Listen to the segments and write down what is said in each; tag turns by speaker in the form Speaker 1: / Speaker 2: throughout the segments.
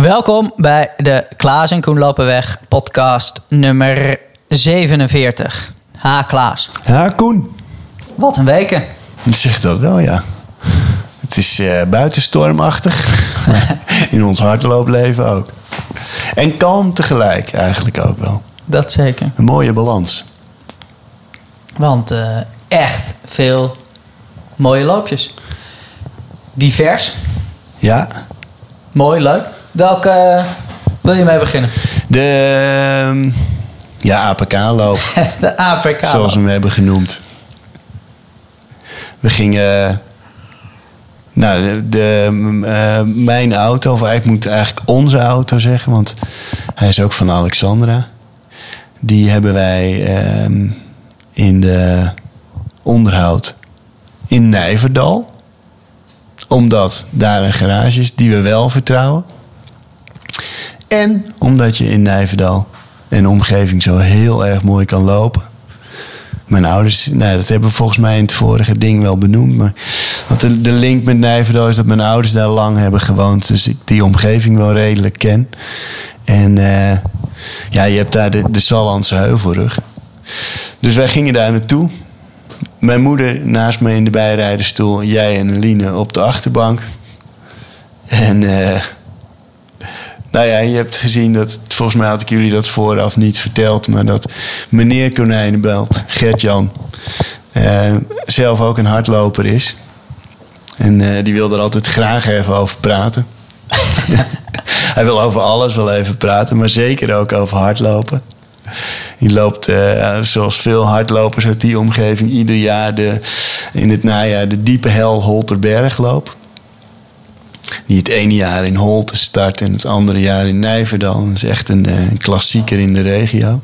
Speaker 1: Welkom bij de Klaas en Koen lopen weg podcast nummer 47. Ha Klaas.
Speaker 2: Ja, Koen.
Speaker 1: Wat een weken.
Speaker 2: Zeg dat wel, ja. Het is eh buitenstormachtig. In ons hardloopleven ook. En kalm tegelijk eigenlijk ook wel.
Speaker 1: Dat zeker.
Speaker 2: Een mooie balans.
Speaker 1: Want eh, echt veel mooie loopjes. Divers.
Speaker 2: Ja.
Speaker 1: Mooi, leuk. Welke wil je mee beginnen?
Speaker 2: De ehm, ja, APK-loop,
Speaker 1: de APK.
Speaker 2: zoals we hem hebben genoemd. We gingen... Nou, de, de, eh, mijn auto, of eigenlijk moet ik eigenlijk onze auto zeggen, want hij is ook van Alexandra. Die hebben wij ehm, in de onderhoud in Nijverdal. Omdat daar een garage is die we wel vertrouwen. En omdat je in Nijverdal en omgeving zo heel erg mooi kan lopen. Mijn ouders, nou, dat hebben we volgens mij in het vorige ding wel benoemd. Maar wat de, link met Nijverdal is dat mijn ouders daar lang hebben gewoond. Dus ik die omgeving wel redelijk ken. En eh, ja, je hebt daar de, de Sallandse Heuvelrug. Dus wij gingen daar naartoe. Mijn moeder naast me in de bijrijderstoel. Jij en Eline op de achterbank. En eh, nou ja, je hebt gezien dat, volgens mij had ik jullie dat vooraf niet verteld, maar dat meneer Konijnenbelt, Gert-Jan, eh, zelf ook een hardloper is. En eh, die wil er altijd graag even over praten. Hij wil over alles wel even praten, maar zeker ook over hardlopen. Die loopt, eh, zoals veel hardlopers uit die omgeving, ieder jaar de, in het najaar de diepe hel Holterbergloop. Die het ene jaar in Holte start en het andere jaar in Nijverdal. Dat is echt een, eh, klassieker in de regio.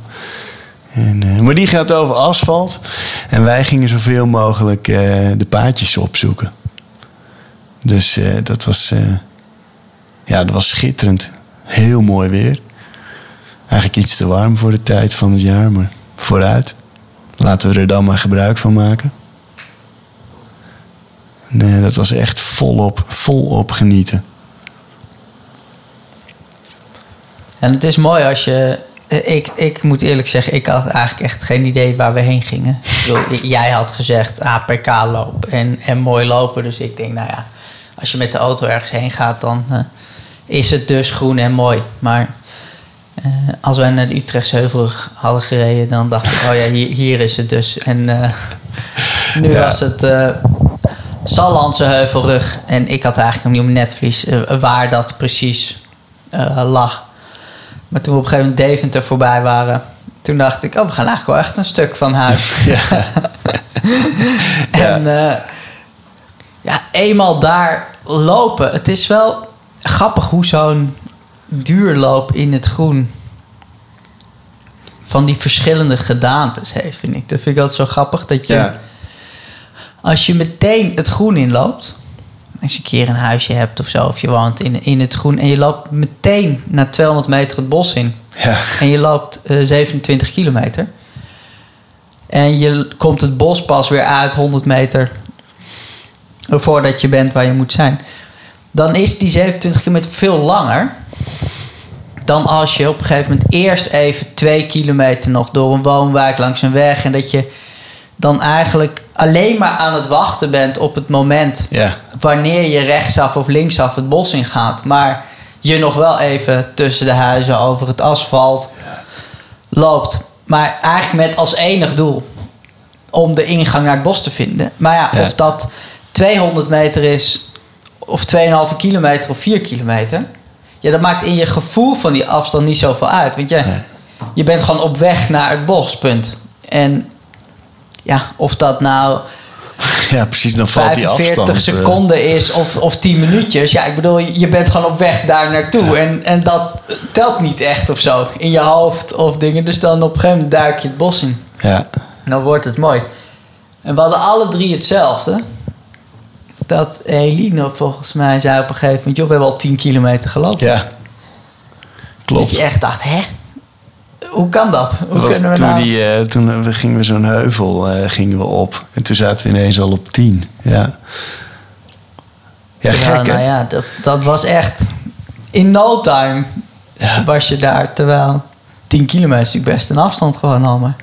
Speaker 2: En, eh, maar die gaat over asfalt. En wij gingen zoveel mogelijk eh, de paadjes opzoeken. Dus dat, was, ja, dat was schitterend. Heel mooi weer. Eigenlijk iets te warm voor de tijd van het jaar, maar vooruit. Laten we er dan maar gebruik van maken. Nee, dat was echt volop, volop genieten.
Speaker 1: En het is mooi als je. Ik, ik moet eerlijk zeggen, ik had eigenlijk echt geen idee waar we heen gingen. Bedoel, jij had gezegd APK loop en, en mooi lopen. Dus ik denk, nou ja, als je met de auto ergens heen gaat, dan eh, is het dus groen en mooi. Maar eh, als wij naar de Utrechtse Heuvel hadden gereden, dan dacht ik, oh ja, hier, hier is het dus. En eh, nu
Speaker 2: Ja.
Speaker 1: was het Sallandse Heuvelrug. En ik had eigenlijk niet op netvlies eh, waar dat precies eh, lag. Maar toen we op een gegeven moment Deventer voorbij waren, toen dacht ik, oh, we gaan eigenlijk wel echt een stuk van huis.
Speaker 2: Ja.
Speaker 1: En eh, ja, eenmaal daar lopen. Het is wel grappig hoe zo'n duurloop in het groen van die verschillende gedaantes heeft, vind ik. Dat vind ik altijd zo grappig dat je
Speaker 2: Ja.
Speaker 1: Als je meteen het groen inloopt. Als je een keer een huisje hebt of zo, of je woont in, in het groen en je loopt meteen na 200 meter het bos in.
Speaker 2: Ja.
Speaker 1: En je loopt eh, 27 kilometer. En je komt het bos pas weer uit 100 meter voordat je bent waar je moet zijn. Dan is die 27 kilometer veel langer dan als je op een gegeven moment eerst even twee kilometer nog door een woonwijk langs een weg. En dat je dan eigenlijk alleen maar aan het wachten bent op het moment wanneer je rechtsaf of linksaf het bos ingaat. Maar je nog wel even tussen de huizen over het asfalt loopt. Maar eigenlijk met als enig doel om de ingang naar het bos te vinden. Maar ja, of dat 200 meter is, of 2,5 kilometer of 4 kilometer. Ja, dat maakt in je gevoel van die afstand niet zoveel uit. Want je,
Speaker 2: Nee.
Speaker 1: je bent gewoon op weg naar het bos, punt. En ja, of dat nou
Speaker 2: ja, precies. Dan valt die
Speaker 1: 45
Speaker 2: afstand. eh,
Speaker 1: seconden is of, of 10 minuutjes. Ja, ik bedoel, je bent gewoon op weg daar naartoe. En, en dat telt niet echt of zo. In je hoofd of dingen. Dus dan op een gegeven moment duik je het bos in.
Speaker 2: ja.
Speaker 1: Dan wordt het mooi. En we hadden alle drie hetzelfde. Dat Eline volgens mij zei op een gegeven moment... joh, we hebben al 10 kilometer gelopen.
Speaker 2: ja. Klopt.
Speaker 1: Dat je echt dacht, hè? Hoe kan dat? Hoe
Speaker 2: was
Speaker 1: we
Speaker 2: toen,
Speaker 1: nou...
Speaker 2: die, eh, toen eh, we gingen we zo'n heuvel eh, gingen we op. En toen zaten we ineens al op 10. Ja, ja
Speaker 1: Terwijl,
Speaker 2: gek
Speaker 1: nou ja, dat, dat was echt... in no time was je daar. Terwijl 10 kilometer is natuurlijk best een afstand gewoon al. Maar.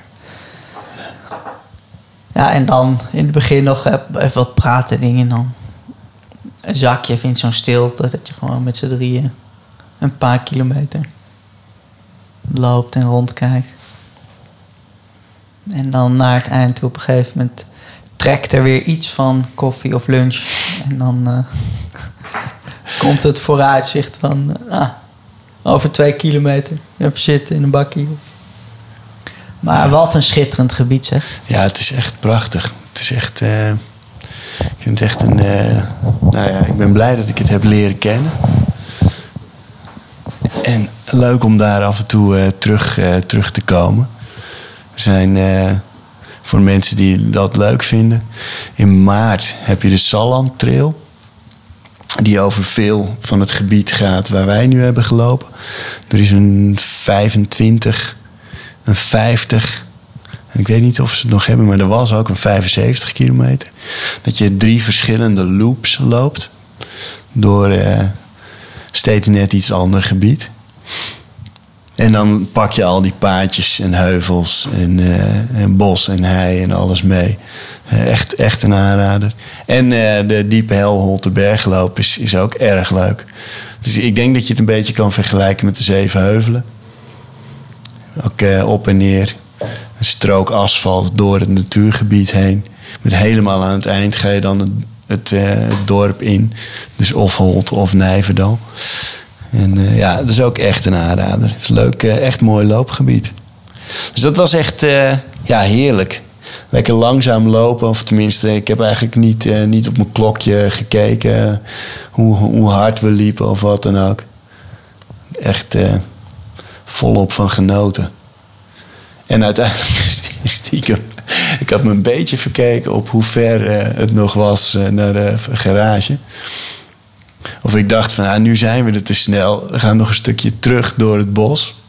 Speaker 1: Ja, en dan in het begin nog even wat praten dingen. En dan een zakje vindt zo'n stilte. Dat je gewoon met z'n drieën een paar kilometer loopt en rondkijkt. En dan naar het eind op een gegeven moment trekt er weer iets van koffie of lunch. En dan eh, komt het vooruitzicht van uh, ah, over twee kilometer even zitten in een bakje. Maar wat een schitterend gebied zeg.
Speaker 2: Ja, het is echt prachtig. Het is echt. Uh, ik vind het echt een. nou ja, ik ben blij dat ik het heb leren kennen. En leuk om daar af en toe terug, terug te komen. We zijn voor mensen die dat leuk vinden. In maart heb je de Salland Trail. Die over veel van het gebied gaat waar wij nu hebben gelopen. Er is een 25, een 50. En ik weet niet of ze het nog hebben, maar er was ook een 75 kilometer. Dat je drie verschillende loops loopt. Door uh, steeds net iets ander gebied. En dan pak je al die paadjes en heuvels en, en bos en hei en alles mee. Uh, echt, echt een aanrader. En uh, de diepe Helholte bergloop is, is ook erg leuk. Dus ik denk dat je het een beetje kan vergelijken met de Zeven Heuvelen. Ook op en neer. Een strook asfalt door het natuurgebied heen. Met helemaal aan het eind ga je dan het dorp in. Dus of Holt of Nijverdal. En uh, ja, dat is ook echt een aanrader. Het is leuk, uh, echt mooi loopgebied. Dus dat was echt uh, ja, heerlijk. Lekker langzaam lopen, of tenminste, ik heb eigenlijk niet, niet op mijn klokje gekeken hoe, hoe hard we liepen of wat dan ook. Echt volop van genoten. En uiteindelijk stiekem, ik had me een beetje verkeken op hoe ver het nog was naar de garage. Of ik dacht van, nou, nu zijn we er te snel. We gaan nog een stukje terug door het bos.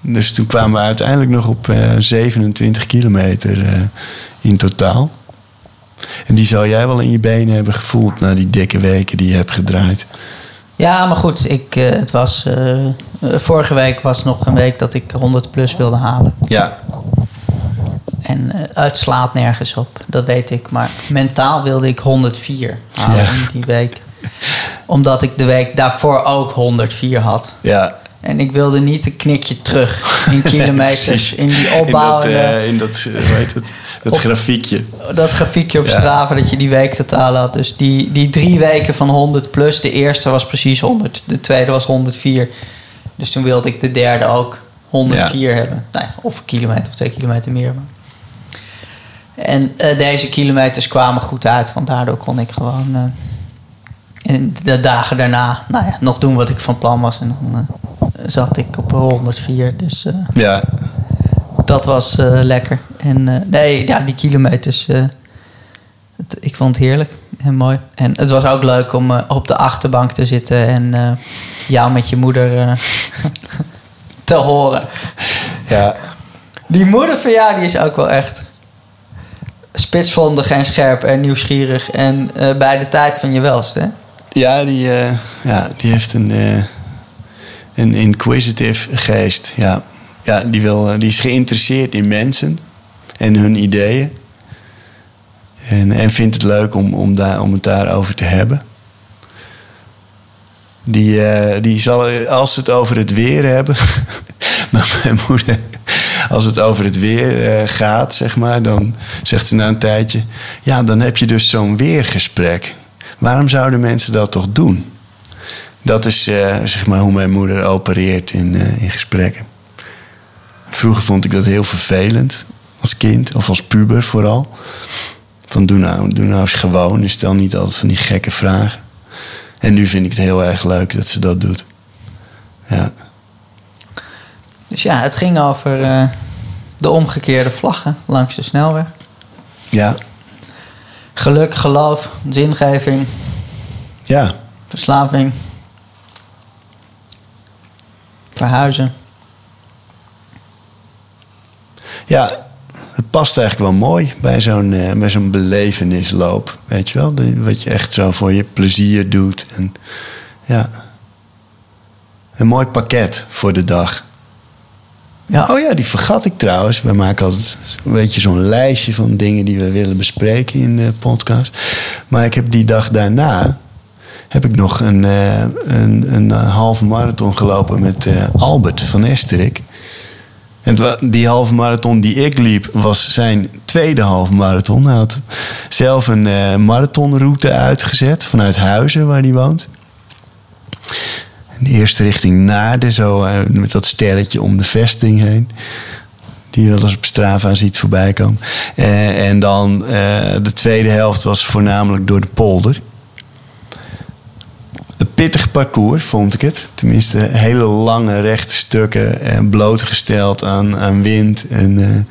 Speaker 2: Dus toen kwamen we uiteindelijk nog op uh, eh, 27 kilometer uh, in totaal. En die zou jij wel in je benen hebben gevoeld na die dikke weken die je hebt gedraaid.
Speaker 1: Ja, maar goed, ik, uh, het was, vorige week was nog een week dat ik 100 plus wilde halen.
Speaker 2: Ja.
Speaker 1: En het slaat nergens op, dat weet ik. Maar mentaal wilde ik 104 halen ja. in die week omdat ik de week daarvoor ook 104 had.
Speaker 2: Ja.
Speaker 1: En ik wilde niet een knikje terug in kilometers. in die opbouw.
Speaker 2: In dat, uh, in dat hoe heet het? Dat grafiekje.
Speaker 1: Dat grafiekje op ja. Strava dat je die week totaal had. Dus die, die drie weken van 100 plus. De eerste was precies 100. De tweede was 104. Dus toen wilde ik de derde ook 104 ja. hebben. Nou, of een kilometer of twee kilometer meer. En uh, deze kilometers kwamen goed uit. Want daardoor kon ik gewoon... En de dagen daarna, nou ja, nog doen wat ik van plan was. En dan uh, zat ik op 104. Dus uh,
Speaker 2: ja.
Speaker 1: dat was uh, lekker. En nee, ja, die kilometers. Het, ik vond het heerlijk en mooi. En het was ook leuk om op de achterbank te zitten en jou met je moeder te horen.
Speaker 2: Ja.
Speaker 1: Die moeder van jou, die is ook wel echt spitsvondig en scherp en nieuwsgierig. En bij de tijd van je welste, hè?
Speaker 2: Ja, die, uh, ja, die heeft een, uh, een inquisitive geest. Ja, ja die, wil, eh, die is geïnteresseerd in mensen en hun ideeën. En, en vindt het leuk om, om, daar, om het daarover te hebben. Die, die zal, als ze het over het weer hebben. mijn moeder, als het over het weer gaat, zeg maar, dan zegt ze na een tijdje: Ja, dan heb je dus zo'n weergesprek. Waarom zouden mensen dat toch doen? Dat is uh, zeg maar hoe mijn moeder opereert in, uh, in gesprekken. Vroeger vond ik dat heel vervelend als kind of als puber vooral. Van doe nou, doe nou eens gewoon, stel niet altijd van die gekke vragen. En nu vind ik het heel erg leuk dat ze dat doet. Ja.
Speaker 1: Dus ja, het ging over uh, de omgekeerde vlaggen langs de snelweg.
Speaker 2: Ja.
Speaker 1: Geluk, geloof, zingeving.
Speaker 2: Ja.
Speaker 1: Verslaving. Verhuizen.
Speaker 2: Ja, het past eigenlijk wel mooi bij zo'n uh, bij zo'n belevenisloop. Weet je wel? wat je echt zo voor je plezier doet. En, ja. Een mooi pakket voor de dag.
Speaker 1: Ja.
Speaker 2: Oh ja, die vergat ik trouwens. We maken altijd een beetje zo'n lijstje van dingen die we willen bespreken in de podcast. Maar ik heb die dag daarna heb ik nog een, eh, een, een eh, halve marathon gelopen met eh, Albert van Esterik. En die halve marathon die ik liep was zijn tweede halve marathon. Hij had zelf een marathonroute uitgezet vanuit Huizen, waar hij woont. En eerst richting Naarden, zo eh, met dat sterretje om de vesting heen. Die je wel eens op Strava ziet voorbij komen. Eh, en dan eh, de tweede helft was voornamelijk door de polder. Een pittig parcours vond ik het. Tenminste, hele lange rechte stukken. En blootgesteld aan, aan wind. En,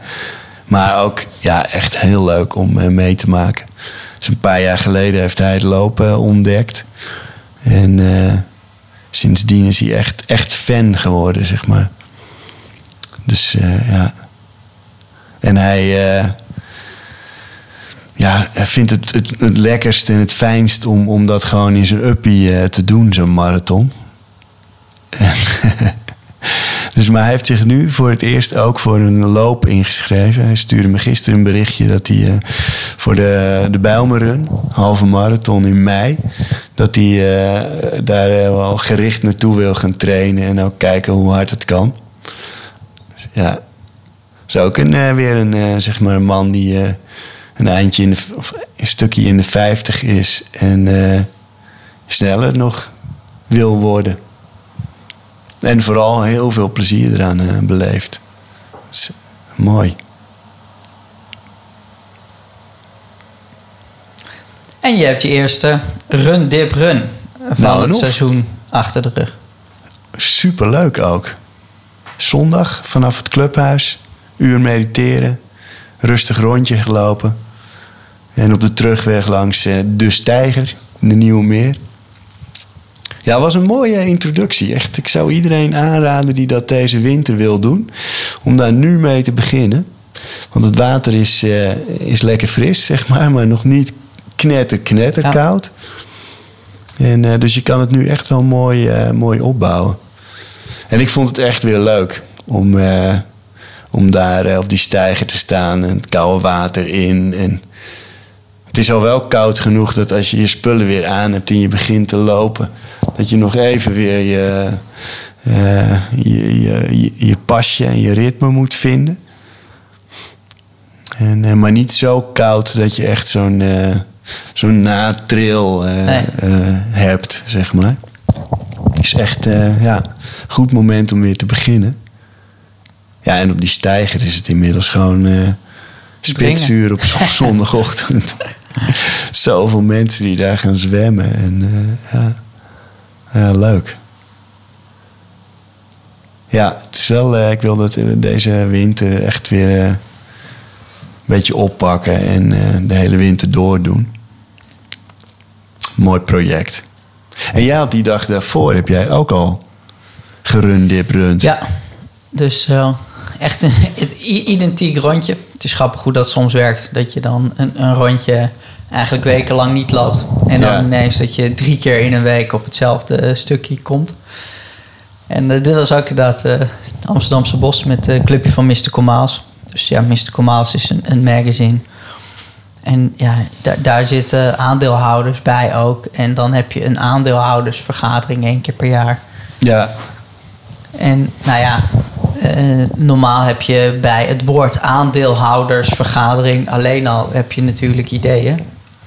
Speaker 2: maar ook ja, echt heel leuk om mee te maken. Dus een paar jaar geleden heeft hij het lopen ontdekt. En sindsdien is hij echt, echt fan geworden, zeg maar. Dus eh, ja. En hij, eh, ja, hij vindt het, het, het lekkerst en het fijnst om, om dat gewoon in zijn uppie eh, te doen, zo'n marathon. En dus, maar hij heeft zich nu voor het eerst ook voor een loop ingeschreven. Hij stuurde me gisteren een berichtje dat hij eh, voor de, de Bijlmerun, halve marathon in mei, dat hij eh, daar eh, wel gericht naartoe wil gaan trainen en ook kijken hoe hard het kan. Dus ja, is ook een, weer een, zeg maar een man die een eindje in of een stukje in de 50 is en sneller nog wil worden. En vooral heel veel plezier eraan eh, beleeft. Dus, mooi.
Speaker 1: En je hebt je eerste run dip run van
Speaker 2: Nou,
Speaker 1: het seizoen achter de rug.
Speaker 2: Superleuk ook. Zondag vanaf het clubhuis. Uur mediteren. Rustig rondje gelopen. En op de terugweg langs eh, de Steiger. in De Nieuwe Meer. Ja, was een mooie introductie. Echt, ik zou iedereen aanraden die dat deze winter wil doen. Om daar nu mee te beginnen. Want het water is, eh, is lekker fris, zeg maar. Maar nog niet knetter, knetter
Speaker 1: Ja.
Speaker 2: koud. En, eh, dus je kan het nu echt wel mooi, eh, mooi opbouwen. En ik vond het echt weer leuk om, om daar op die steiger te staan en het koude water in. En het is al wel koud genoeg dat als je je spullen weer aan hebt en je begint te lopen, dat je nog even weer je, eh, je, je, je, je pasje en je ritme moet vinden. En, eh, maar niet zo koud dat je echt zo'n eh, zo'n natrail
Speaker 1: Nee.
Speaker 2: eh, hebt, zeg maar. Het is echt ja, goed moment om weer te beginnen. Ja, en op die steiger is het inmiddels gewoon spitsuur op zon- zondagochtend. Zoveel mensen die daar gaan zwemmen. En ja. Ja, leuk. Ja, het is wel, eh, ik wil dat eh, deze winter echt weer eh, een beetje oppakken en eh, de hele winter doordoen. Mooi project. En jij had die dag daarvoor, heb jij ook al gerundip rund.
Speaker 1: Ja, dus eh, echt een het identiek rondje. Het is grappig hoe dat soms werkt. Dat je dan een, een rondje eigenlijk wekenlang niet loopt. En dan
Speaker 2: Ja.
Speaker 1: ineens dat je drie keer in een week op hetzelfde eh, stukje komt. En eh, dit was ook inderdaad eh, het Amsterdamse Bos met het clubje van Mr. Komaals. Dus ja, Mr. Komaals is een, een magazine. En ja, daar, daar zitten aandeelhouders bij ook. En dan heb je een aandeelhoudersvergadering één keer per jaar.
Speaker 2: Ja,
Speaker 1: En nou ja, eh, normaal heb je bij het woord aandeelhoudersvergadering alleen al heb je natuurlijk ideeën.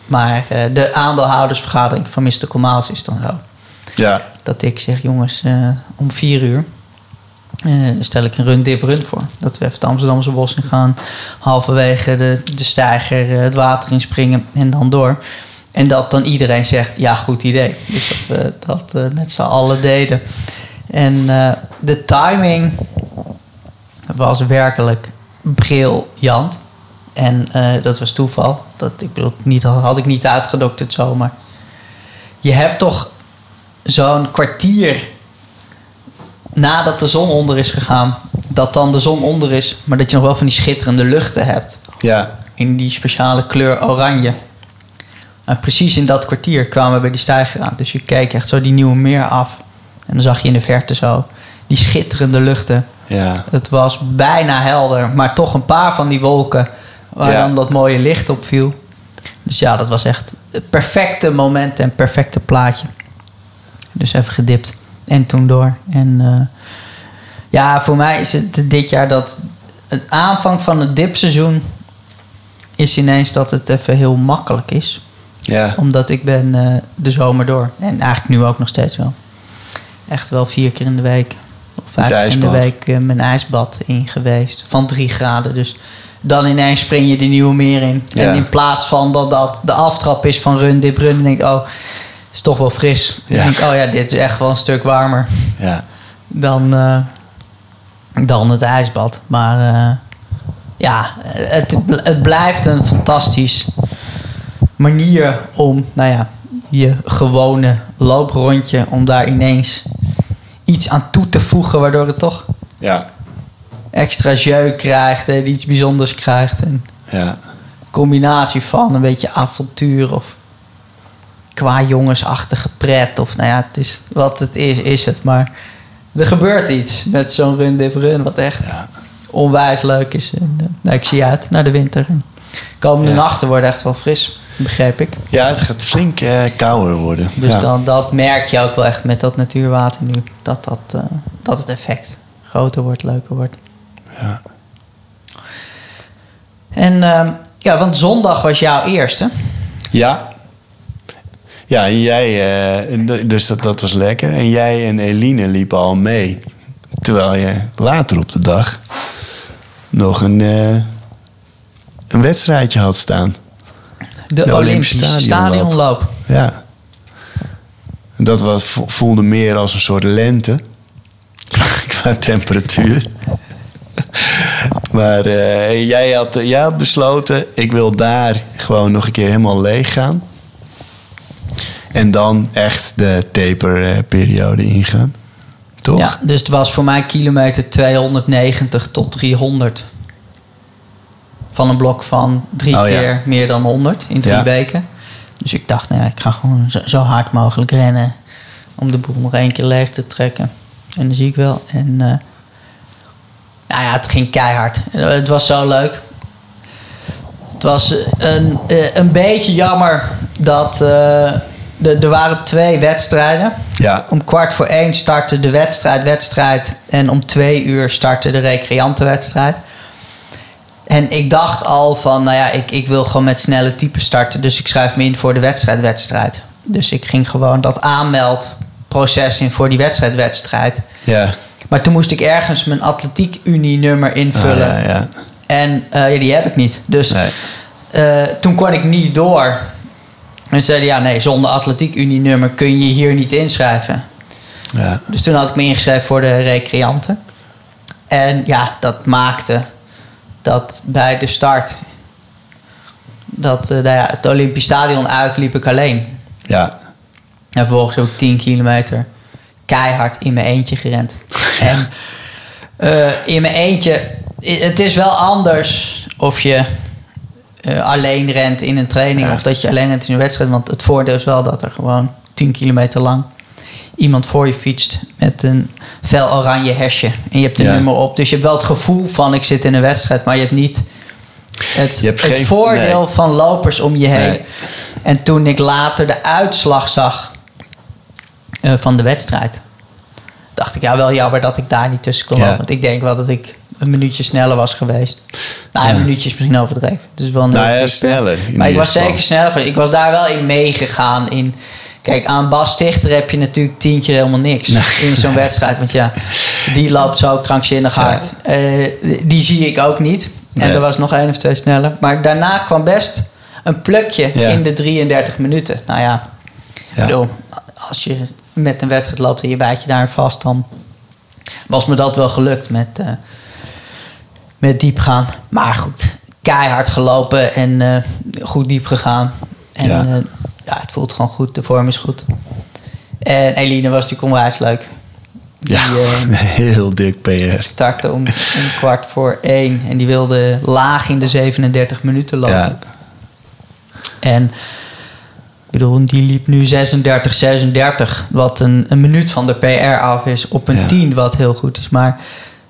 Speaker 1: Maar eh, de aandeelhoudersvergadering van Mr. Komaals is dan zo.
Speaker 2: ja.
Speaker 1: Dat ik zeg, jongens, eh, om vier uur stel ik een run dip run voor. Dat we even het Amsterdamse bos in gaan. Halverwege de, de steiger het water inspringen en dan door. En dat dan iedereen zegt, ja, goed idee. Dus dat we dat met z'n allen deden. En eh, de timing was werkelijk briljant. En eh, dat was toeval. Dat, ik bedoel, niet, had ik niet uitgedokterd zomaar. Je hebt toch zo'n kwartier nadat de zon onder is gegaan, dat dan de zon onder is, maar dat je nog wel van die schitterende luchten hebt.
Speaker 2: Ja,
Speaker 1: In die speciale kleur oranje. En precies in dat kwartier kwamen we bij die steiger aan. Dus je keek echt zo die nieuwe meer af. En dan zag je in de verte zo die schitterende luchten.
Speaker 2: Ja.
Speaker 1: Het was bijna helder, maar toch een paar van die wolken waar
Speaker 2: Ja.
Speaker 1: dan dat mooie licht op viel. Dus ja, dat was echt het perfecte moment en perfecte plaatje. Dus even gedipt en toen door. En eh, ja, voor mij is het dit jaar dat het aanvang van het dipseizoen is ineens dat het even heel makkelijk is.
Speaker 2: Ja.
Speaker 1: Omdat ik ben eh, de zomer door. En eigenlijk nu ook nog steeds wel. Echt wel vier keer in de week. Of vijf keer in de week eh, mijn ijsbad in geweest. Van drie graden. Dus dan ineens spring je de nieuwe meer in.
Speaker 2: Ja.
Speaker 1: En in plaats van dat dat de aftrap is van run, dip, run. Dan denk ik, oh, is toch wel fris. Dan
Speaker 2: Ja.
Speaker 1: denk ik, oh ja, dit is echt wel een stuk warmer
Speaker 2: Ja.
Speaker 1: dan, eh, dan het ijsbad. Maar eh, ja, het, het blijft een fantastisch manier om, nou ja, je gewone looprondje, om daar ineens iets aan toe te voegen, waardoor het toch
Speaker 2: Ja.
Speaker 1: extra jeu krijgt en iets bijzonders krijgt. En
Speaker 2: Ja.
Speaker 1: combinatie van een beetje avontuur of qua jongensachtige pret. Of nou ja, het is wat het is, is het. Maar er gebeurt iets met zo'n run dip run wat echt
Speaker 2: Ja.
Speaker 1: onwijs leuk is. En, eh, nou, ik zie uit naar de winter. En komende
Speaker 2: Ja.
Speaker 1: nachten worden echt wel fris, begreep ik.
Speaker 2: Ja, het gaat flink eh, kouder worden.
Speaker 1: Dus
Speaker 2: ja.
Speaker 1: dan, dat merk je ook wel echt met dat natuurwater nu. Dat, dat, eh, dat het effect groter wordt, leuker wordt.
Speaker 2: Ja.
Speaker 1: En ehm, ja, want zondag was jouw eerste.
Speaker 2: Ja. Ja, en jij, eh, dus dat, dat was lekker. En jij en Eline liepen al mee. Terwijl je later op de dag nog een, een wedstrijdje had staan.
Speaker 1: De,
Speaker 2: De
Speaker 1: Olympische
Speaker 2: Olympische
Speaker 1: stadionloop.
Speaker 2: Ja. Dat was, vo- voelde meer als een soort lente. Qua temperatuur. maar eh, jij, had, jij had besloten, ik wil daar gewoon nog een keer helemaal leeg gaan. En dan echt de taperperiode ingaan. Toch?
Speaker 1: Ja, dus het was voor mij kilometer 290 tot 300. Van een blok van drie
Speaker 2: Oh, ja.
Speaker 1: keer meer dan 100 in drie
Speaker 2: Ja.
Speaker 1: weken. Dus ik dacht, nou ja, ik ga gewoon zo, zo hard mogelijk rennen. Om de boel nog één keer leeg te trekken. En dat zie ik wel. En eh, nou ja, het ging keihard. Het was zo leuk. Het was een, eh, een beetje jammer dat eh, er er waren twee wedstrijden.
Speaker 2: Ja.
Speaker 1: Om kwart voor één startte de wedstrijd, wedstrijd. En om twee uur startte de recreantenwedstrijd. En ik dacht al van, nou ja, ik, ik wil gewoon met snelle typen starten. Dus ik schrijf me in voor de wedstrijd, wedstrijd. Dus ik ging gewoon dat aanmeldproces in voor die wedstrijd, wedstrijd.
Speaker 2: Ja.
Speaker 1: Maar toen moest ik ergens mijn atletiek unie nummer invullen.
Speaker 2: Ah, ja, ja.
Speaker 1: En eh, ja, die heb ik niet. Dus
Speaker 2: Nee.
Speaker 1: eh, toen kon ik niet door. En ze zeiden, ja nee, zonder atletiek unie nummer kun je hier niet inschrijven.
Speaker 2: ja.
Speaker 1: Dus toen had ik me ingeschreven voor de recreanten. En ja, dat maakte dat bij de start... dat eh, nou ja, het Olympisch Stadion uit liep ik alleen.
Speaker 2: Ja.
Speaker 1: En vervolgens ik 10 kilometer keihard in mijn eentje gerend. En eh, in mijn eentje... Het is wel anders of je eh, alleen rent in een training...
Speaker 2: Ja.
Speaker 1: of dat je alleen rent in een wedstrijd. Want het voordeel is wel dat er gewoon 10 kilometer lang... iemand voor je fietst met een fel oranje hesje. En je hebt een
Speaker 2: Ja.
Speaker 1: nummer op. Dus je hebt wel het gevoel van ik zit in een wedstrijd... maar je hebt niet het,
Speaker 2: Je hebt
Speaker 1: het
Speaker 2: geen-
Speaker 1: voordeel
Speaker 2: nee.
Speaker 1: van lopers om je heen.
Speaker 2: Nee.
Speaker 1: En toen ik later de uitslag zag eh, van de wedstrijd, dacht ik ja, wel jammer dat ik daar niet tussen kon
Speaker 2: Ja.
Speaker 1: lopen. Want ik denk wel dat ik een minuutje sneller was geweest. Nou, een minuutje is misschien overdreven. Dus wel
Speaker 2: Nou ja, sneller.
Speaker 1: Maar ik was
Speaker 2: geval.
Speaker 1: zeker sneller. Ik was daar wel in meegegaan. In, kijk, aan Bas Stichter heb je natuurlijk tien keer helemaal niks in zo'n wedstrijd. Want ja, die loopt zo krankzinnig hard. Eh, die zie ik ook niet. En
Speaker 2: Nee.
Speaker 1: er was nog één of twee sneller. Maar daarna kwam best een plukje
Speaker 2: Ja.
Speaker 1: in de 33 minuten. Nou ja, bedoel, als je met een wedstrijd loopt en je bijt je daar vast, dan was me dat wel gelukt met, eh, met diep gaan. Maar goed, keihard gelopen en eh, goed diep gegaan. En
Speaker 2: Ja.
Speaker 1: Ja. het voelt gewoon goed, de vorm is goed. En Eline was natuurlijk onwijs leuk. Die
Speaker 2: Ja,
Speaker 1: eh,
Speaker 2: heel dik PR.
Speaker 1: startte om, om kwart voor één. En die wilde laag in de 37 minuten lopen.
Speaker 2: Ja.
Speaker 1: En bedoel, die liep nu 36, 36. Wat een, een minuut van de PR af is op een
Speaker 2: Ja.
Speaker 1: 10, wat heel goed is. Maar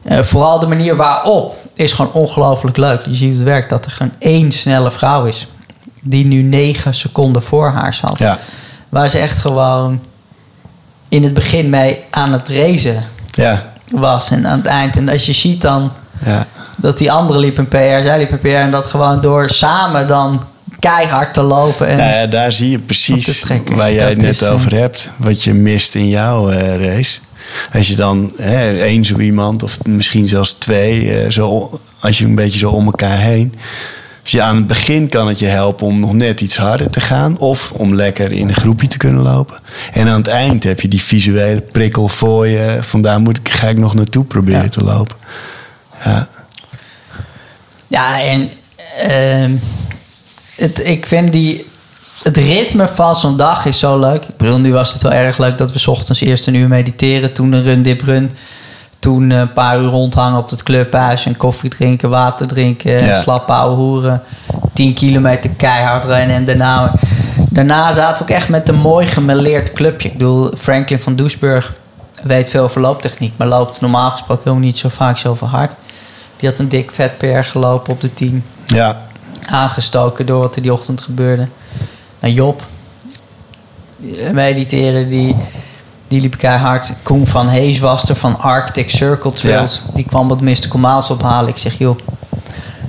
Speaker 1: eh, vooral de manier waarop is gewoon ongelooflijk leuk. Je ziet het werk dat er gewoon één snelle vrouw is. Die nu 9 seconden voor haar zat.
Speaker 2: Ja,
Speaker 1: Waar ze echt gewoon in het begin mee aan het racen
Speaker 2: ja,
Speaker 1: was. En aan het eind. En als je ziet dan
Speaker 2: ja.
Speaker 1: dat die andere liep een PR, zij liep een PR. En dat gewoon door samen dan keihard te lopen. En,
Speaker 2: Nou ja, daar zie je precies waar jij het net
Speaker 1: eh,
Speaker 2: over hebt. Wat je mist in jouw eh, race. Als je dan hè, één zo iemand, of misschien zelfs twee, eh, zo, als je een beetje zo om elkaar heen. Dus ja, aan het begin kan het je helpen om nog net iets harder te gaan. Of om lekker in een groepje te kunnen lopen. En aan het eind heb je die visuele prikkel voor je. Vandaar moet ik, ga ik nog naartoe proberen
Speaker 1: Ja.
Speaker 2: te lopen. Ja,
Speaker 1: Ja, en ehm, het, ik vind die, het ritme van zo'n dag is zo leuk. Ik bedoel, nu was het wel erg leuk dat we 's ochtends eerst een uur mediteren. Toen een run, dip, run. Toen een paar uur rondhangen op het clubhuis. En koffie drinken, water drinken.
Speaker 2: Ja.
Speaker 1: Slappe ouwe hoeren. 10 kilometer keihard rennen. En daarna, daarna zaten we ook echt met een mooi gemêleerd clubje. Ik bedoel, Franklin van Doesburg weet veel over looptechniek. Maar loopt normaal gesproken helemaal niet zo vaak zoveel hard. Die had een dik vet PR gelopen op de 10
Speaker 2: ja,
Speaker 1: aangestoken door wat er die ochtend gebeurde. En Job, eh, mediteren, die, die liep keihard. Koen van Hees was er van Arctic Circle Trails. Die kwam wat Mystical Miles ophalen. Ik zeg, joh,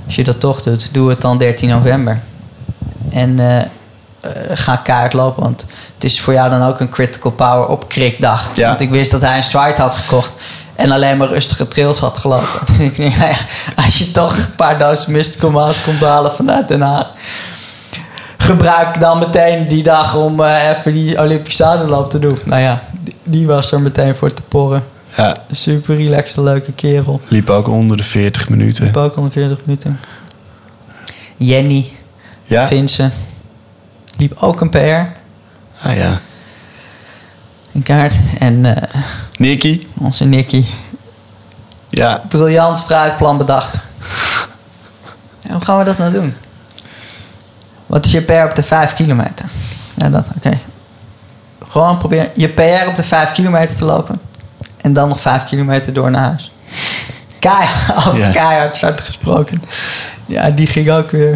Speaker 1: als je dat toch doet, doe het dan 13 november. En eh, eh, ga keihard lopen, want het is voor jou dan ook een critical power op krikdag.
Speaker 2: Ja.
Speaker 1: Want ik wist dat hij een stride had gekocht. En alleen maar rustige trails had gelopen. Dus ik denk, nou ja, als je toch een paar dozen Mystical Miles komt halen vanuit Den Haag. Gebruik dan meteen die dag om eh, even die Olympisch stadionloop te doen. Nou ja, die, was er meteen voor te porren.
Speaker 2: ja.
Speaker 1: Super relaxte, leuke kerel.
Speaker 2: Liep ook onder de 40 minuten.
Speaker 1: Liep ook al 40 minuten. Jenny,
Speaker 2: Ja?
Speaker 1: Vincent. Liep ook een PR.
Speaker 2: Ah ja.
Speaker 1: Een kaart. En eh,
Speaker 2: Nicky?
Speaker 1: onze Nicky.
Speaker 2: Ja.
Speaker 1: Briljant strijdplan bedacht. En hoe gaan we dat nou doen? Wat is je PR op de 5 kilometer? Ja, dat, oké. Gewoon proberen je PR op de 5 kilometer te lopen. En dan nog 5 kilometer door naar huis. Keihard, over
Speaker 2: Ja.
Speaker 1: keihard start gesproken. Ja, die ging ook weer.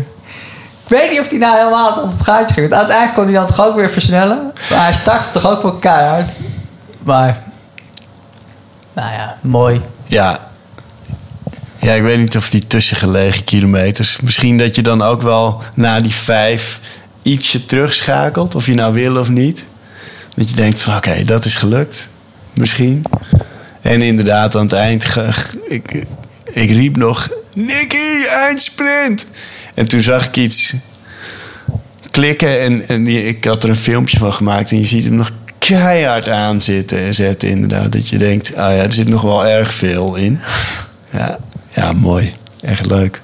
Speaker 1: Ik weet niet of hij nou helemaal tot het gaatje ging. Aan het eind kon hij dan toch ook weer versnellen. Maar hij startte toch ook wel keihard. Maar, nou ja, mooi.
Speaker 2: Ja. Ja, ik weet niet of die tussengelegen kilometers. Misschien dat je dan ook wel na die vijf ietsje terugschakelt. Of je nou wil of niet. Dat je denkt van oké, dat is gelukt. Misschien. En inderdaad, aan het eind... ik, ik riep nog... Nicky, eindsprint! En toen zag ik iets klikken. En, en die- ik had er een filmpje van gemaakt. En je ziet hem nog keihard aan zitten en zetten inderdaad. Dat je denkt, ah ja, er zit nog wel erg veel in. Ja, ja mooi. Echt leuk.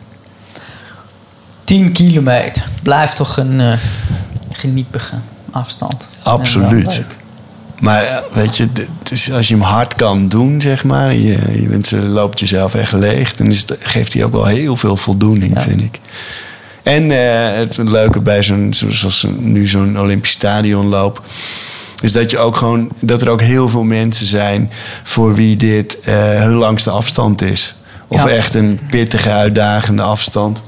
Speaker 1: 10 kilometer. Blijft toch een eh, geniepige afstand. En
Speaker 2: Absoluut. Maar eh, weet je, d- het is- als je hem hard kan doen, zeg maar, je, je bent, eh, loopt jezelf echt leeg, dan is het, geeft hij ook wel heel veel voldoening,
Speaker 1: Ja.
Speaker 2: vind ik. En eh, het leuke bij zo'n, zo- zoals nu zo'n Olympisch stadion loop, is dat je ook gewoon, dat er ook heel veel mensen zijn voor wie dit eh, hun langste afstand is. Of
Speaker 1: Ja.
Speaker 2: echt een pittige, uitdagende afstand.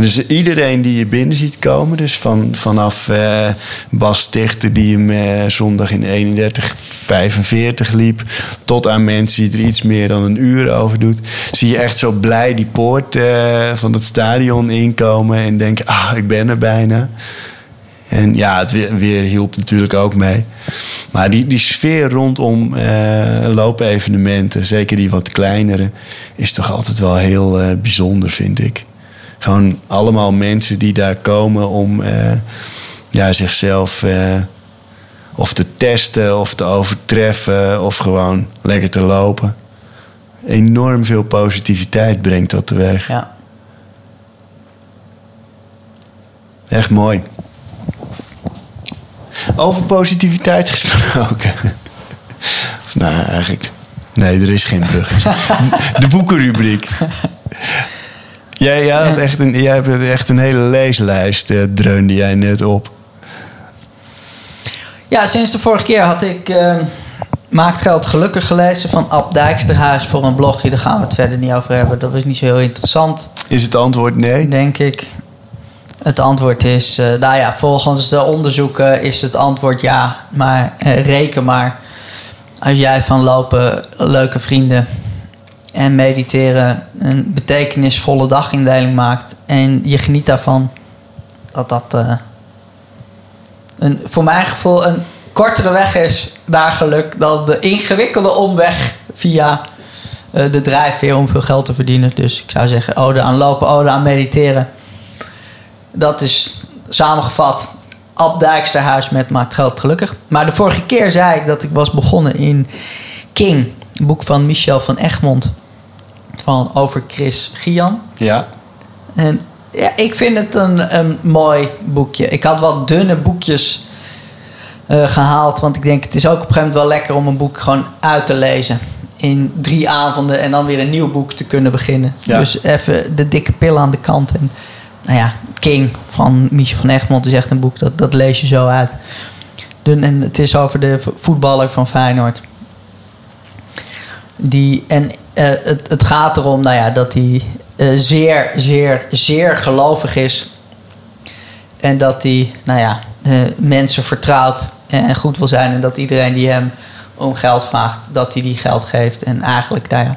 Speaker 2: Dus iedereen die je binnen ziet komen, dus van, vanaf eh, Bas Stichter die hem eh, zondag in 31,45 liep, tot aan mensen die er iets meer dan een uur over doet, zie je echt zo blij die poort eh, van het stadion inkomen en denken, ah, ik ben er bijna. En ja, het weer, hielp natuurlijk ook mee. Maar die, die sfeer rondom eh, loopevenementen, zeker die wat kleinere, is toch altijd wel heel bijzonder, vind ik. Gewoon allemaal mensen die daar komen om eh, ja, zichzelf eh, of te testen of te overtreffen of gewoon lekker te lopen. Enorm veel positiviteit brengt dat teweeg.
Speaker 1: Ja.
Speaker 2: Echt mooi. Over positiviteit gesproken. Of nou, eigenlijk. Nee, er is geen bruggetje. De boekenrubriek. Jij, jij, had echt een, jij hebt echt een hele leeslijst, eh, dreunde jij net op.
Speaker 1: Ja, sinds de vorige keer had ik uh, Maakt Geld Gelukkig gelezen van Ab Dijksterhuis voor een blogje. Daar gaan we het verder niet over hebben. Dat was niet zo heel interessant.
Speaker 2: Is het antwoord nee?
Speaker 1: Denk ik. Het antwoord is, uh, nou ja, volgens de onderzoeken is het antwoord ja. Maar uh, reken maar. Als jij van lopen leuke vrienden en mediteren een betekenisvolle dagindeling maakt en je geniet daarvan, dat dat uh, een, voor mijn gevoel een kortere weg is naar geluk dan de ingewikkelde omweg via uh, de drijfveer om veel geld te verdienen. Dus ik zou zeggen, ode aan lopen, ode aan mediteren. Dat is samengevat Ab Dijksterhuis met Maakt Geld Gelukkig. Maar de vorige keer zei ik dat ik was begonnen in King, een boek van Michel van Egmond. Van over Chris Gian.
Speaker 2: Ja.
Speaker 1: En ja, ik vind het een, een mooi boekje. Ik had wat dunne boekjes uh, gehaald. Want ik denk, het is ook op een gegeven moment wel lekker om een boek gewoon uit te lezen. In drie avonden en dan weer een nieuw boek te kunnen beginnen.
Speaker 2: Ja.
Speaker 1: Dus even de dikke pil aan de kant. En nou ja, King van Michel van Egmond is echt een boek, dat, dat lees je zo uit. En het is over de voetballer van Feyenoord. Die, en uh, het, het gaat erom nou ja, dat hij uh, zeer, zeer, zeer gelovig is. En dat hij nou ja, uh, mensen vertrouwt en goed wil zijn. En dat iedereen die hem om geld vraagt, dat hij die geld geeft. En eigenlijk nou ja,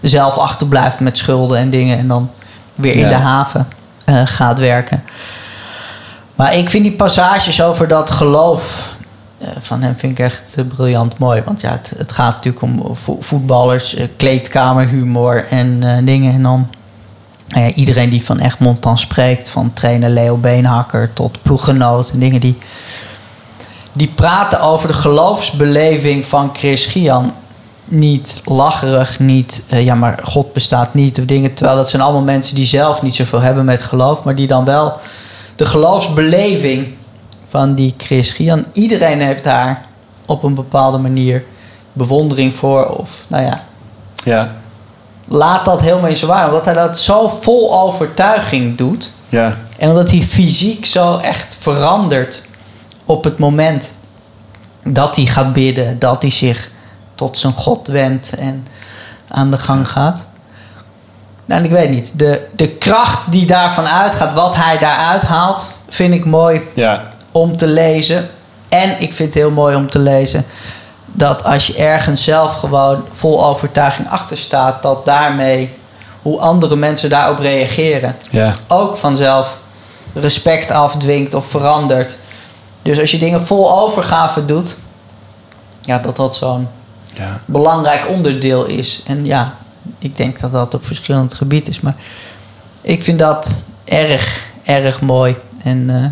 Speaker 1: zelf achterblijft met schulden en dingen. En dan weer in de haven uh, gaat werken. Maar ik vind die passages over dat geloof van hem vind ik echt uh, briljant mooi. Want ja, het, gaat natuurlijk om vo voetballers, uh, kleedkamerhumor en dingen. En dan iedereen die van Egmond dan spreekt, van trainer Leo Beenhakker tot ploeggenoot en dingen die, die praten over de geloofsbeleving van Chris Gian. Niet lacherig, niet ja, maar God bestaat niet of dingen. Terwijl dat zijn allemaal mensen die zelf niet zoveel hebben met geloof, maar die dan wel de geloofsbeleving van die Chris Gian. Iedereen heeft daar op een bepaalde manier bewondering voor. Of nou ja,
Speaker 2: Ja.
Speaker 1: laat dat helemaal in zijn waar. Omdat hij dat zo vol overtuiging doet.
Speaker 2: Ja.
Speaker 1: En omdat hij fysiek zo echt verandert op het moment dat hij gaat bidden. Dat hij zich tot zijn God wendt en aan de gang gaat. Nou, ik weet niet. De, de kracht die daarvan uitgaat, wat hij daaruit haalt, vind ik mooi
Speaker 2: Ja.
Speaker 1: Om te lezen. En ik vind het heel mooi om te lezen dat als je ergens zelf gewoon vol overtuiging achter staat, dat daarmee hoe andere mensen daarop reageren,
Speaker 2: Ja.
Speaker 1: ook vanzelf respect afdwingt of verandert. Dus als je dingen vol overgave doet, ja, dat dat zo'n
Speaker 2: Ja.
Speaker 1: belangrijk onderdeel is. En ja, ik denk dat dat op verschillend gebied is. Maar ik vind dat erg, erg mooi. En uh,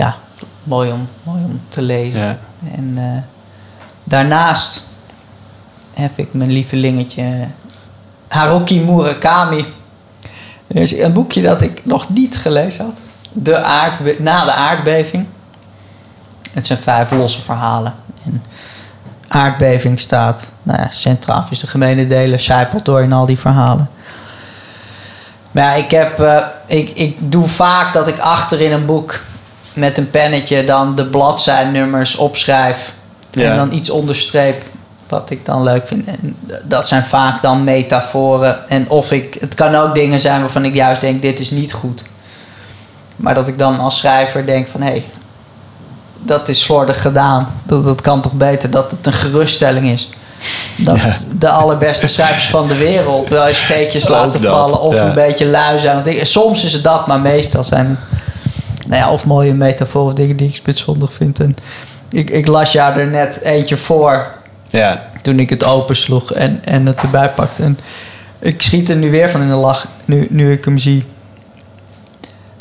Speaker 1: ja, mooi om, mooi om te lezen.
Speaker 2: Ja.
Speaker 1: En uh, daarnaast heb ik mijn lievelingetje Haruki Murakami. Er is een boekje dat ik nog niet gelezen had. De aardbe na de aardbeving. Het zijn vijf losse verhalen. En aardbeving staat nou ja, centraal is de gemene delen, zijpelt door in al die verhalen. Maar ja, ik, heb, uh, ik, ik doe vaak dat ik achter in een boek met een pennetje dan de bladzijnummers opschrijf.
Speaker 2: Ja.
Speaker 1: En dan iets onderstreep wat ik dan leuk vind. En dat zijn vaak dan metaforen. En of ik, het kan ook dingen zijn waarvan ik juist denk, dit is niet goed. Maar dat ik dan als schrijver denk van, hé, hey, dat is slordig gedaan. Dat, dat kan toch beter dat het een geruststelling is. Dat
Speaker 2: Ja.
Speaker 1: de allerbeste schrijvers van de wereld wel eens steekjes laten
Speaker 2: dat,
Speaker 1: vallen. Of
Speaker 2: ja.
Speaker 1: een beetje lui zijn. Soms is het dat, maar meestal zijn nou ja, of mooie metaforen of dingen die ik spitsvondig vind. En ik, ik las jou er net eentje voor
Speaker 2: Ja.
Speaker 1: toen ik het opensloeg en, en het erbij pakte. En ik schiet er nu weer van in de lach, nu, nu ik hem zie.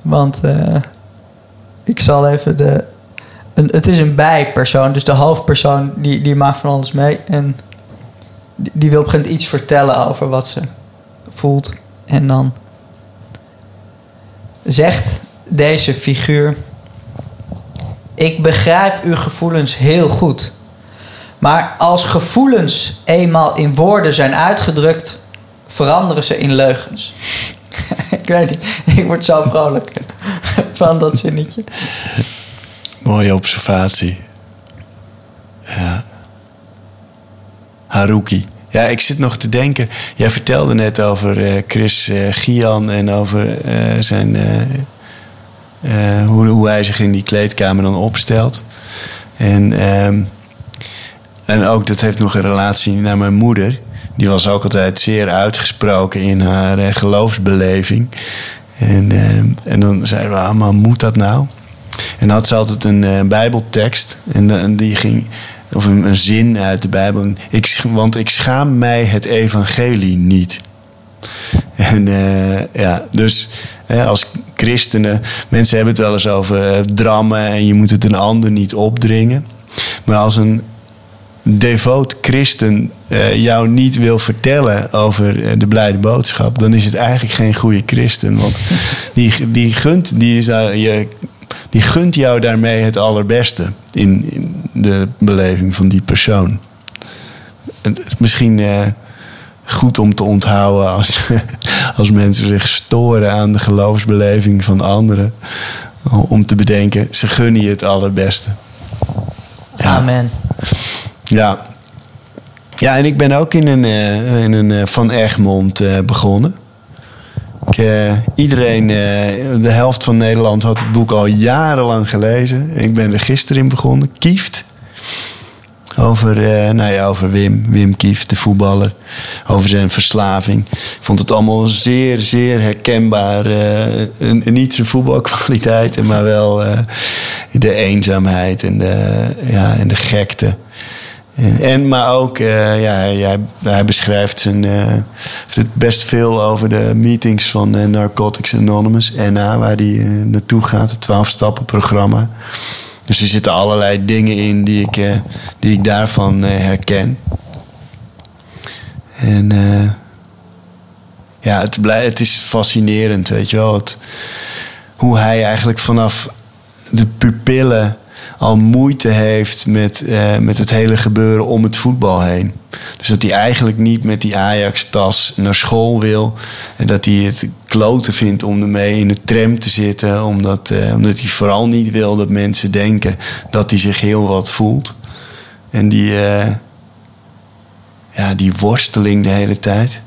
Speaker 1: Want eh, ik zal even de... Een, het is een bijpersoon, dus de hoofdpersoon die, die maakt van alles mee. En die, die wil op een gegeven moment iets vertellen over wat ze voelt. En dan zegt deze figuur... Ik begrijp uw gevoelens heel goed. Maar als gevoelens eenmaal in woorden zijn uitgedrukt, veranderen ze in leugens. ik weet niet, ik word zo vrolijk van dat zinnetje.
Speaker 2: Mooie observatie. Ja. Haruki. Ja, ik zit nog te denken. Jij vertelde net over eh, Chris uh, Gian en over zijn. hoe, hij zich in die kleedkamer dan opstelt. En, um, en ook dat heeft nog een relatie naar mijn moeder. Die was ook altijd zeer uitgesproken in haar geloofsbeleving. En, um, en dan zeiden we, ah, maar moet dat nou? En dan had ze altijd een Bijbeltekst. En, en die ging of een, een, zin uit de Bijbel. Ik, want ik schaam mij het evangelie niet. En uh, ja, dus hè, als christenen, mensen hebben het wel eens over uh, drammen en je moet het een ander niet opdringen. Maar als een devoot christen uh, jou niet wil vertellen over de blijde boodschap, dan is het eigenlijk geen goede christen. Want die, die gunt, die is daar, je die gunt jou daarmee het allerbeste in, in de beleving van die persoon. misschien uh, goed om te onthouden als, als mensen zich storen aan de geloofsbeleving van anderen. Om te bedenken, ze gunnen je het allerbeste.
Speaker 1: Ja. Amen.
Speaker 2: Ja. Ja, en ik ben ook in een, uh, in een uh, Van Egmond begonnen. Uh, iedereen, uh, de helft van Nederland had het boek al jarenlang gelezen. Ik ben er gisteren in begonnen. Kieft. Over, uh, nou ja, over Wim, Wim Kieft, de voetballer. Over zijn verslaving. Ik vond het allemaal zeer, zeer herkenbaar. niet zijn voetbalkwaliteiten, maar wel de eenzaamheid en de, ja, en de gekte. En, maar ook, uh, ja, hij, hij beschrijft zijn, uh, het best veel over de meetings van Narcotics Anonymous, NA, waar hij naartoe gaat, het 12-stappen programma. Dus er zitten allerlei dingen in die ik, die ik daarvan herken. En ja, het, blij, het is fascinerend, weet je wel. Het, hoe hij eigenlijk vanaf de pupillen al moeite heeft met, uh, met het hele gebeuren om het voetbal heen. Dus dat hij eigenlijk niet met die Ajax-tas naar school wil. En dat hij het kloten vindt om ermee in de tram te zitten. Omdat, uh, omdat hij vooral niet wil dat mensen denken dat hij zich heel wat voelt. En die, uh, ja, die worsteling de hele tijd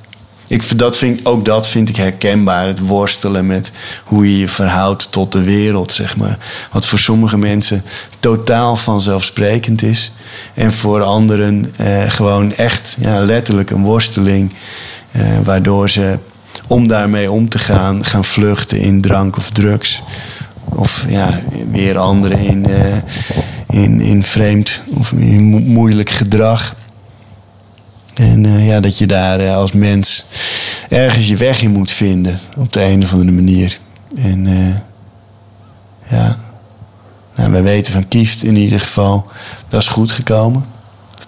Speaker 2: ik, dat vind, ook dat vind ik herkenbaar. Het worstelen met hoe je je verhoudt tot de wereld, zeg maar. Wat voor sommige mensen totaal vanzelfsprekend is. En voor anderen eh, gewoon echt ja, letterlijk een worsteling. Eh, waardoor ze, om daarmee om te gaan, gaan vluchten in drank of drugs. Of ja, weer anderen in, uh, in, in vreemd of in moeilijk gedrag. En uh, ja, dat je daar uh, als mens ergens je weg in moet vinden. Op de een of andere manier. En uh, ja, nou, wij weten van Kieft in ieder geval, dat is goed gekomen.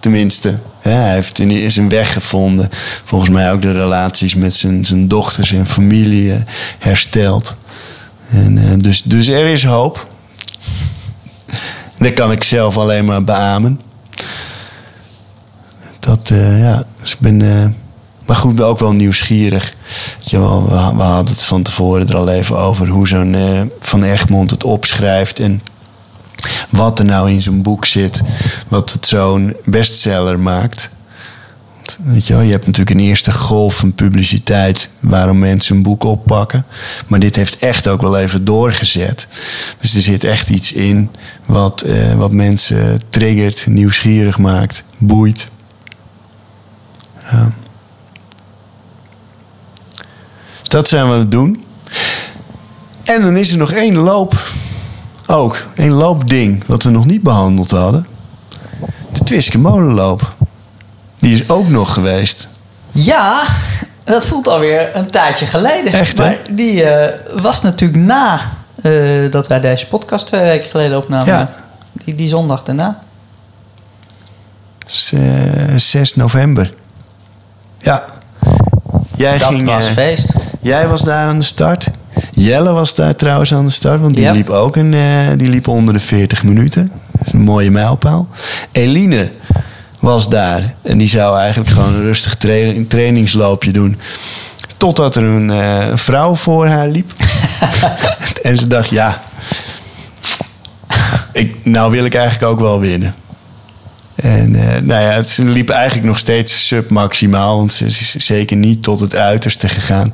Speaker 2: Tenminste, hij heeft in, zijn weg gevonden. Volgens mij ook de relaties met zijn, zijn dochters en familie hersteld. En, dus, dus er is hoop. Dat kan ik zelf alleen maar beamen dat, uh, ja, dus ik ben. Uh, maar goed, ben ook wel nieuwsgierig. We, we, hadden het van tevoren er al even over hoe zo'n uh, Van Egmond het opschrijft. En wat er nou in zo'n boek zit, wat het zo'n bestseller maakt. Weet je, wel, je hebt natuurlijk een eerste golf van publiciteit waarom mensen een boek oppakken. Maar dit heeft echt ook wel even doorgezet. Dus er zit echt iets in wat, wat mensen triggert, nieuwsgierig maakt, boeit. Dus dat zijn we aan het doen. En dan is er nog één loop. Ook, één loopding wat we nog niet behandeld hadden. De Twiske Molenloop. Die is ook nog geweest.
Speaker 1: Ja, dat voelt alweer een tijdje geleden.
Speaker 2: Echt, hè? Maar
Speaker 1: die uh, was natuurlijk na uh, dat wij deze podcast twee weken geleden opnamen. Ja. Die, die zondag daarna.
Speaker 2: 6 november. Ja.
Speaker 1: Jij dat ging, was uh, feest.
Speaker 2: Jij was daar aan de start. Jelle was daar trouwens aan de start, want die, liep ook een, uh, die liep onder de 40 minuten. Dat is een mooie mijlpaal. Eline was daar en die zou eigenlijk gewoon een rustig tra een trainingsloopje doen. Totdat er een uh, vrouw voor haar liep. en ze dacht, ja, ik, nou wil ik eigenlijk ook wel winnen. En eh, nou ja, het liep eigenlijk nog steeds submaximaal. Want ze is zeker niet tot het uiterste gegaan.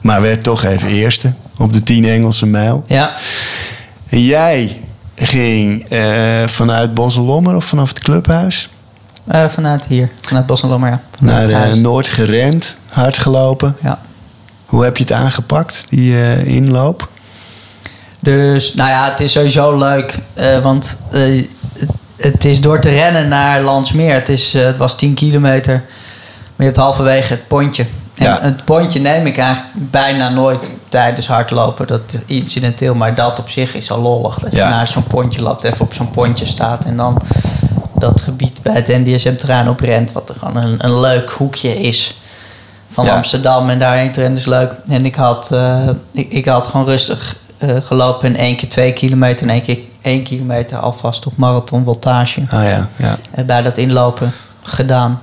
Speaker 2: Maar werd toch even eerste op de 10 Engelse mijl.
Speaker 1: Ja.
Speaker 2: En jij ging eh, vanuit Bosselommer of vanaf het clubhuis?
Speaker 1: Eh, vanuit hier, vanuit Bosselommer, ja.
Speaker 2: Naar
Speaker 1: Vanuit.
Speaker 2: Noord gerend, hard gelopen.
Speaker 1: Ja.
Speaker 2: Hoe heb je het aangepakt, die inloop?
Speaker 1: Dus nou ja, het is sowieso leuk. want het, is door te rennen naar Landsmeer. Het, is, eh, het was 10 kilometer. Maar je hebt halverwege het pontje. En
Speaker 2: Ja.
Speaker 1: het pontje neem ik eigenlijk bijna nooit tijdens hardlopen. Dat incidenteel, maar dat op zich is al lollig. Dat je
Speaker 2: Ja.
Speaker 1: naar zo'n pontje loopt, even op zo'n pontje staat. En dan dat gebied bij het NDSM-terrein op rent. Wat er gewoon een, een leuk hoekje is van
Speaker 2: Ja.
Speaker 1: Amsterdam. En daarheen te rennen is leuk. En ik had, eh, ik, ik had gewoon rustig eh, gelopen. En één keer twee kilometer en één keer één kilometer alvast op marathon voltage.
Speaker 2: Ah ja, ja.
Speaker 1: Eh, bij dat inlopen gedaan.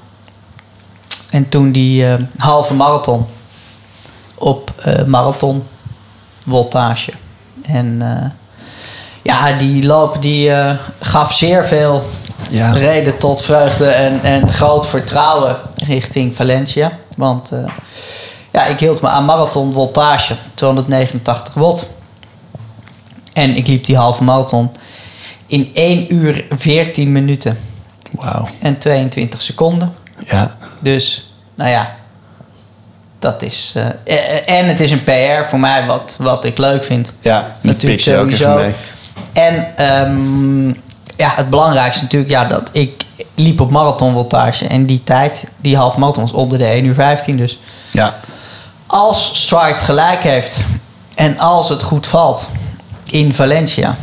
Speaker 1: En toen die eh, halve marathon op eh, marathon voltage. En ja, die loop die gaf zeer veel
Speaker 2: Ja.
Speaker 1: reden tot vreugde en, en groot vertrouwen richting Valencia. Want ja, ik hield me aan marathon voltage, 289 watt. En ik liep die halve marathon in 1 uur 14 minuten
Speaker 2: Wauw.
Speaker 1: en 22 seconden.
Speaker 2: Ja.
Speaker 1: Dus, nou ja, dat is... eh, eh, en het is een PR voor mij, wat, wat ik leuk vind.
Speaker 2: Ja,
Speaker 1: Natuurlijk sowieso.
Speaker 2: mee.
Speaker 1: En ehm, ja, het belangrijkste natuurlijk, ja, dat ik liep op marathonvoltage. En die tijd, die half marathon was onder de 1 uur 15. Dus
Speaker 2: Ja.
Speaker 1: als Stride gelijk heeft en als het goed valt in Valencia,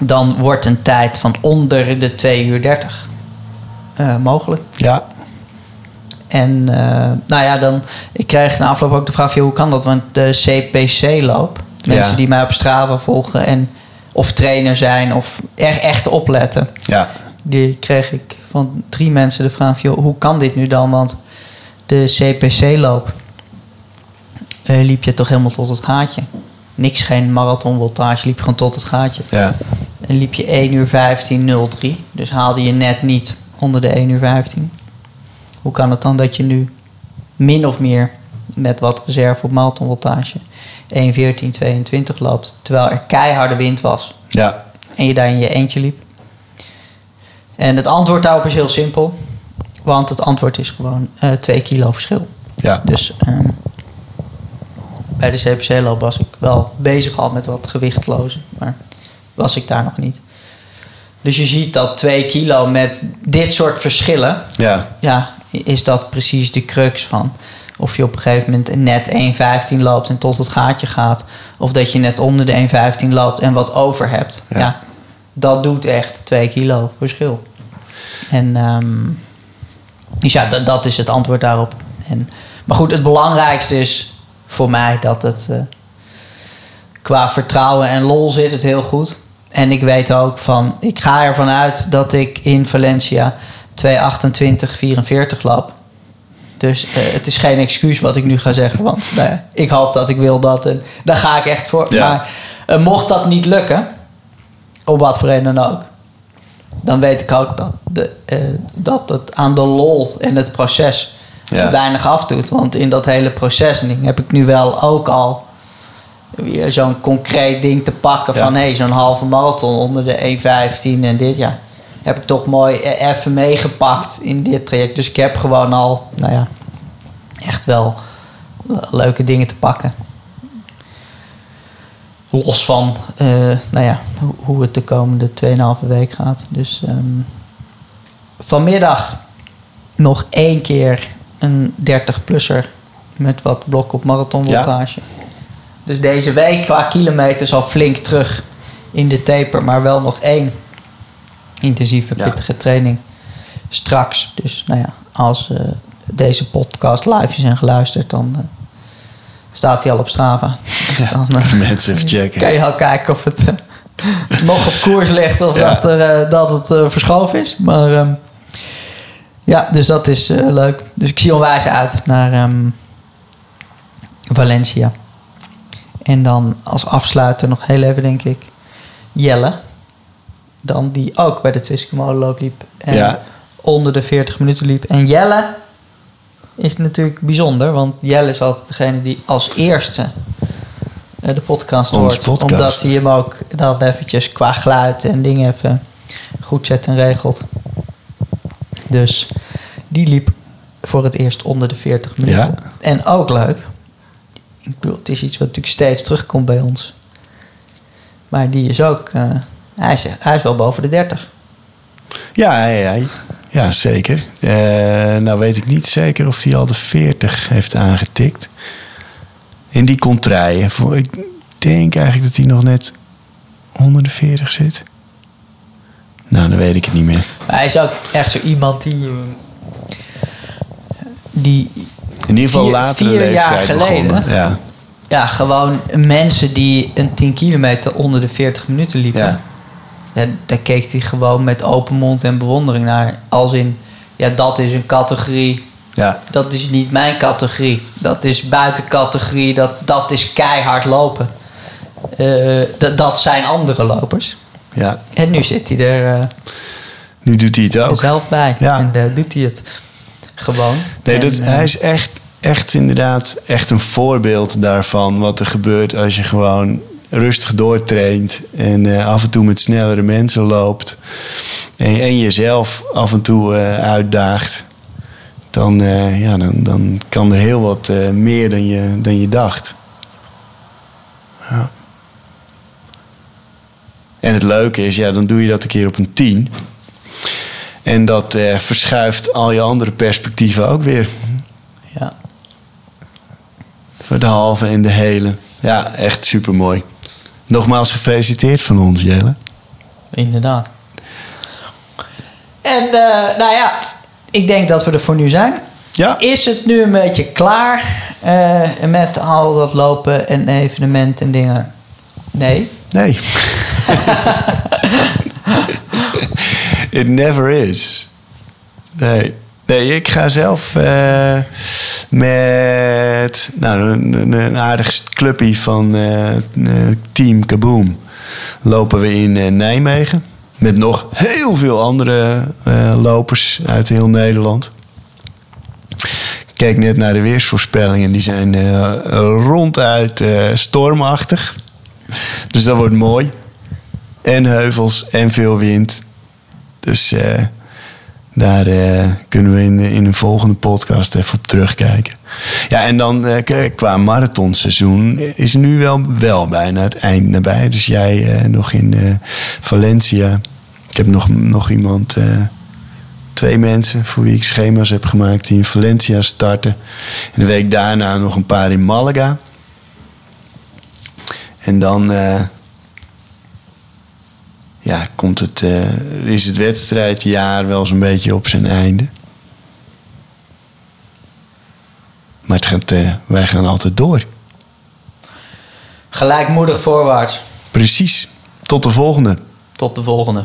Speaker 1: dan wordt een tijd van onder de 2 uur 30 eh, mogelijk.
Speaker 2: Ja.
Speaker 1: En eh, nou ja, dan, ik kreeg na afloop ook de vraag: hoe kan dat? Want de CPC-loop, mensen
Speaker 2: Ja.
Speaker 1: die mij op Strava volgen en of trainer zijn of er echt opletten,
Speaker 2: Ja.
Speaker 1: die kreeg ik van drie mensen de vraag: joh, hoe kan dit nu dan? Want de CPC-loop eh, liep je toch helemaal tot het gaatje. Niks, geen marathonvoltage, liep gewoon tot het gaatje.
Speaker 2: Ja.
Speaker 1: En liep je 1 uur 15, 03. Dus haalde je net niet onder de 1 uur 15. Hoe kan het dan dat je nu min of meer met wat reserve op marathonvoltage 1 14, 22 loopt, terwijl er keiharde wind was
Speaker 2: Ja.
Speaker 1: en je daar in je eentje liep? En het antwoord daarop is heel simpel, want het antwoord is gewoon eh 2 kilo verschil.
Speaker 2: Ja.
Speaker 1: Dus ehm, bij de CPC-loop was ik wel bezig al met wat gewichtlozen, maar was ik daar nog niet. Dus je ziet dat 2 kilo met dit soort verschillen,
Speaker 2: Ja.
Speaker 1: ja, is dat precies de crux van of je op een gegeven moment net 1,15 loopt en tot het gaatje gaat, of dat je net onder de 1,15 loopt en wat over hebt.
Speaker 2: Ja.
Speaker 1: Ja, dat doet echt 2 kilo verschil. En ehm, dus ja, dat, dat is het antwoord daarop. En, maar goed, het belangrijkste is voor mij dat het eh, qua vertrouwen en lol zit het heel goed. En ik weet ook van, ik ga ervan uit dat ik in Valencia 2,28,44 loop. Dus eh, het is geen excuus wat ik nu ga zeggen. Want ja, ik hoop dat ik wil dat. En daar ga ik echt voor.
Speaker 2: Ja.
Speaker 1: Maar eh, mocht dat niet lukken, op wat voor reden dan ook. Dan weet ik ook dat, de, eh, dat het aan de lol en het proces
Speaker 2: Ja.
Speaker 1: weinig afdoet. Want in dat hele proces heb ik nu wel ook al weer zo'n concreet ding te pakken.
Speaker 2: Ja.
Speaker 1: Van hé, zo'n halve marathon onder de 1,15 en dit. Ja, heb ik toch mooi e- even meegepakt in dit traject. Dus ik heb gewoon al, nou ja, echt wel leuke dingen te pakken. Los van, eh, nou ja, hoe- hoe het de komende 2,5 week gaat. Dus ehm, vanmiddag nog één keer een 30-plusser met wat blok op marathonvoltage. Dus deze week qua kilometers al flink terug in de taper, maar wel nog één intensieve
Speaker 2: Ja.
Speaker 1: pittige training straks. Dus nou ja, als eh, deze podcast live is en geluisterd, dan eh, staat hij al op Strava. Dus dan eh,
Speaker 2: Mensen even checken.
Speaker 1: kan je al kijken of het nog op koers ligt of
Speaker 2: Ja.
Speaker 1: dat, er, dat het verschoven is. Maar ehm, ja, dus dat is eh, leuk. Dus ik zie onwijs uit naar ehm, Valencia. En dan als afsluiter nog heel even, denk ik, Jelle. dan die ook bij de Twiskemolenloop liep. En
Speaker 2: Ja.
Speaker 1: onder de 40 minuten liep. En Jelle is natuurlijk bijzonder, want Jelle is altijd degene die als eerste eh, de podcast hoort.
Speaker 2: podcast.
Speaker 1: Omdat hij hem ook dan eventjes qua geluid en dingen even goed zet en regelt. Dus die liep voor het eerst onder de 40 minuten.
Speaker 2: Ja.
Speaker 1: En ook leuk. Ik bedoel, het is iets wat natuurlijk steeds terugkomt bij ons. Maar die is ook... eh, hij, is, hij is wel boven de 30.
Speaker 2: Ja, hij, hij- ja zeker. Eh, nou weet ik niet zeker of hij al de 40 heeft aangetikt. En die. Voor- Ik denk eigenlijk dat hij nog net onder de 40 zit. Nou, dan weet ik het niet meer.
Speaker 1: Maar hij is ook echt zo iemand die... die
Speaker 2: In ieder geval
Speaker 1: Vier-
Speaker 2: latere
Speaker 1: vier jaar
Speaker 2: leeftijd
Speaker 1: geleden.
Speaker 2: begonnen. Ja,
Speaker 1: ja, gewoon mensen die een 10 kilometer onder de 40 minuten liepen.
Speaker 2: ja.
Speaker 1: Ja, daar keek hij gewoon met open mond en bewondering naar. Als in, ja, dat is een categorie.
Speaker 2: ja.
Speaker 1: Dat is niet mijn categorie. Dat is buiten categorie. Dat, dat is keihard lopen. Dat, dat zijn andere lopers.
Speaker 2: Ja.
Speaker 1: En nu zit hij er eh,
Speaker 2: Nu doet hij het ook.
Speaker 1: zelf bij.
Speaker 2: Ja.
Speaker 1: En eh, doet hij het gewoon.
Speaker 2: Nee,
Speaker 1: En,
Speaker 2: dat, hij is echt, echt inderdaad echt een voorbeeld daarvan. Wat er gebeurt als je gewoon rustig doortraint. En eh, af en toe met snellere mensen loopt. En, en jezelf af en toe uitdaagt. Dan, ja, dan, dan kan er heel wat meer dan je, dan je dacht. Ja. En het leuke is, ja, dan doe je dat een keer op een 10. En dat eh, verschuift al je andere perspectieven ook weer.
Speaker 1: ja.
Speaker 2: Voor de halve en de hele. Ja, echt super mooi. Nogmaals gefeliciteerd van ons, Jelle.
Speaker 1: Inderdaad. En eh, nou ja, ik denk dat we er voor nu zijn.
Speaker 2: Ja,
Speaker 1: Is het nu een beetje klaar eh, met al dat lopen en evenementen en dingen? Nee.
Speaker 2: nee. It never is. Nee. Nee, ik ga zelf eh, met nou, een, aardig clubje van eh, eh, Team Kaboom lopen we in Nijmegen. Met nog heel veel andere lopers uit heel Nederland. Ik net naar de weersvoorspellingen. Die zijn ronduit stormachtig. Dus dat wordt mooi. En heuvels en veel wind. Dus eh, daar eh, kunnen we in, in een volgende podcast even op terugkijken. Ja, en dan k- qua marathonseizoen is nu wel, wel bijna het eind nabij. Dus jij nog in Valencia. Ik heb nog, nog iemand, twee mensen voor wie ik schema's heb gemaakt die in Valencia starten. En de week daarna nog een paar in Malaga. En dan ja, komt het, eh, is het wedstrijdjaar wel zo'n beetje op zijn einde. Maar het gaat, eh, wij gaan altijd door.
Speaker 1: Gelijkmoedig voorwaarts.
Speaker 2: Precies. Tot de volgende.
Speaker 1: Tot de volgende.